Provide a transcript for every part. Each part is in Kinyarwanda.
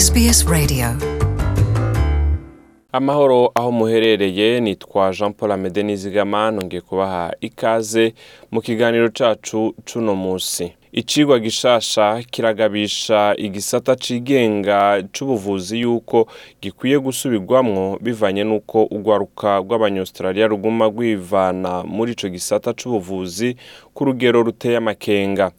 SBS Radio. Amahoro aho muherereye nitwa jean paul amede nizigama nongeye kubaha ikaze mu kiganiro cacu c'uno musi icigwa gishasha kiragabisha igisata cigenga c'ubuvuzi yuko gikwiye gusubirwamwo bivanye n'uko urwaruka rw'abanyaustraliya ruguma rwivana muri ico gisata c'ubuvuzi ku rugero ruteye amakenga.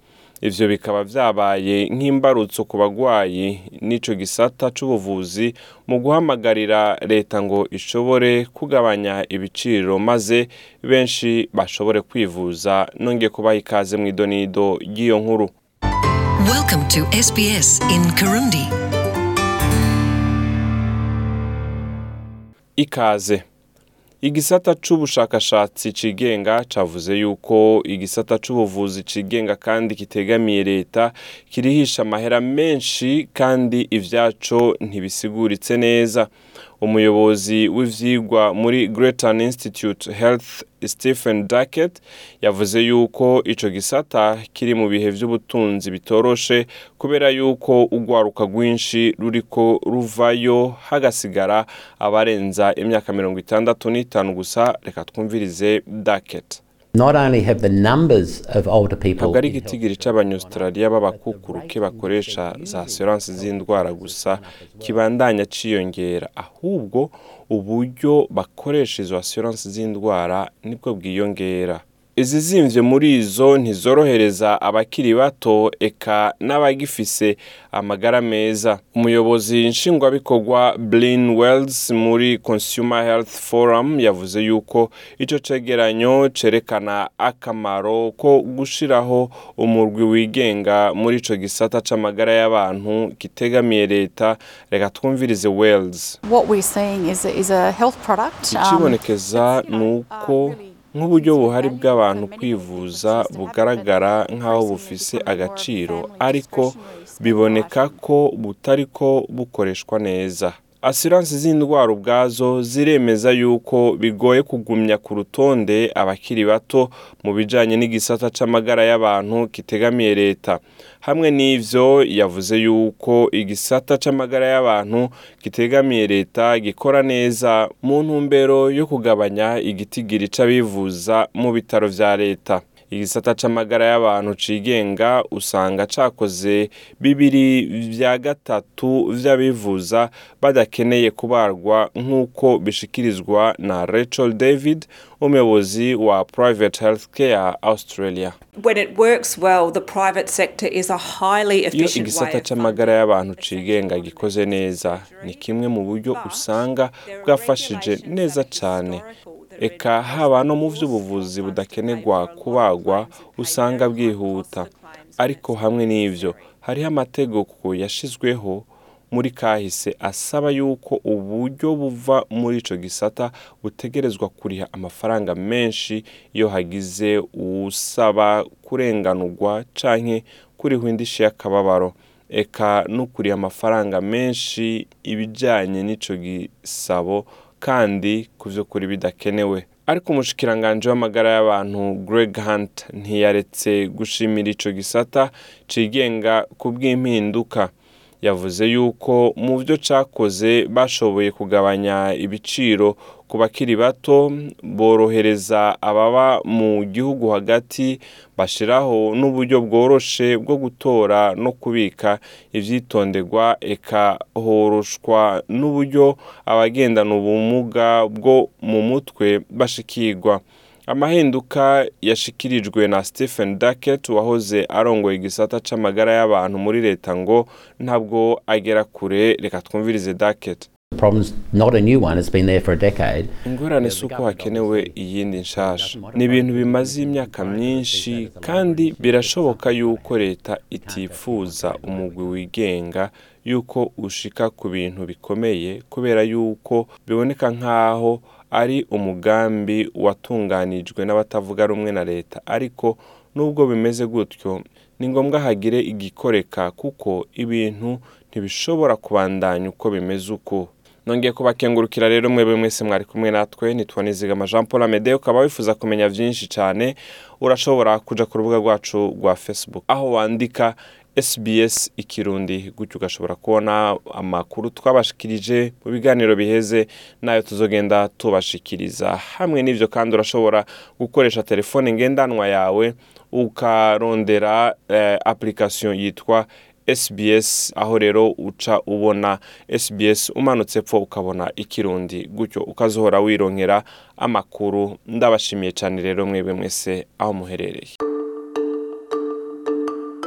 Ivyo bikaba vyabaye nk'imbarutso ku bagwayi n'ico gisata c'ubuvuzi mu guhamagarira leta ngo ishobore kugabanya ibiciro maze benshi bashobore kwivuza nongeye kubaha ikaze mw'idonido ry'iyo nkuru. Welcome to SBS in Kirundi. Ikaze. Igisata c'ubushakashatsi cigenga cavuze yuko igisata c'ubuvuzi cigenga kandi kitegamiye leta kirihisha amahera menshi kandi ivyaco ntibisiguritse neza. Umuyobozi w'ivyigwa muri Greaton Institute Health Stephen Duckett yavuze yuko ico gisata kiri mu bihe vy'ubutunzi bitoroshe kubera yuko urwaruka rwinshi ruriko ruvayo hagasigara abarenza imyaka mirongo itandatu n'itanu gusa. Reka twumvirize Duckett. Ntabwo ari igitigiri c'abanyaustraliya b'abakukuruke bakoresha za assurance z'indwara gusa kibandanya ciyongera. Ahubwo uburyo bakoresha izo assurance z'indwara ni bwo bwiyongera. Izizimvye muri izo ntizorohereza abakiri bato eka n'abagifise amagara meza. Umuyobozi nshingwabikorwa blin wells muri consumer health forum yavuze yuko ico cegeranyo cerekana akamaro ko gushiraho umurwi wigenga muri ico gisata c'amagara y'abantu kitegamiye leta. Reka twumvirize wells. Um, ikibonekeza ni uko uh, nk'uburyo buhari bw'abantu kwivuza bugaragara nk'aho bufise agaciro ariko biboneka ko butariko bukoreshwa neza. Asiransi z'indwara ubwazo ziremeza yuko bigoye kugumya ku rutonde abakiri bato mu bijanye n'igisata c'amagara y'abantu kitegamiye leta. Hamwe n'ivyo yavuze yuko igisata c'amagara y'abantu kitegamiye leta gikora neza mu ntumbero yo kugabanya igitigiri c'abivuza mu bitaro vya leta. Igisata c'amagara y'abantu cigenga usanga cakoze bibiri vya gatatu vy'abivuza badakeneye kubarwa nk'uko bishikirizwa na Rachel David umuyobozi wa Private Healthcare Australia. When it works well, the private sector is a highly iyo igisata funding y'abantu cigenga gikoze neza ni kimwe mu buryo usanga bwafashije neza that eka haba no mu cost budakenerwa kubagwa usanga bwihuta ariko hamwe necessary. hariho amategeko yashizweho muri kahise asaba yuko uburyo buva muri ico gisata butegerezwa kuriha amafaranga menshi iyo hagize uwusaba kurenganurwa canke kurihwa indishi y'akababaro eka no kuriha amafaranga menshi ibijanye n'ico gisabo kandi ku vy'ukuri bidakenewe ariko umushikiranganji w'amagara y'abantu Greg Hunt ntiyaretse gushimira ico gisata cigenga ku bw'impinduka yavuze yuko mu byo cakoze bashoboye kugabanya ibiciro ku bakiri bato borohereza ababa mu gihugu hagati bashiraho n'uburyo bworoshe bwo gutora no kubika ivyitonderwa eka horoshwa n'uburyo abagendana ubumuga bwo mu mutwe bashikirwa. Amahinduka yashikirijwe na Stephen Duckett wahoze arongoye igisata c'amagara y'abantu muri leta ngo ntabwo agera kure. Reka twumvirize Duckett. The problem's not a new one, it's been there for a decade. ingorane si uko hakenewe iyindi nshasha. Ni ibintu bimaze imyaka myinshi kandi birashoboka yuko leta itifuza umugwi wigenga yuko ushika ku bintu bikomeye kubera yuko biboneka nk'aho ari umugambi watunganijwe n'abatavuga rumwe na leta. Ariko nubwo bimeze gutyo ni ngombwa hagire igikoreka kuko ibintu ntibishobora kubandanya uko bimeze uko. Nongeye kubakengurukira rero mwebwe mwese mwari kumwe natwe nitwa nizigama jean paul amede ukaba wifuza kumenya byinshi cyane urashobora kuja ku rubuga rwacu rwa facebook. Aho wandika SBS ikirundi gutyo ugashobora kubona amakuru twabashikirije mu biganiro biheze na yo tuzogenda tubashikiriza. Hamwe n'ivyo kandi urashobora gukoresha telefone ngendanwa yawe ukarondera eh, application yitwa SBS aho rero uca ubona SBS umanutse pfo ukabona ikirundi. Gutyo ukazohora wironkera amakuru. Ndabashimiye cyane rero mwebwe mwese aho muherereye.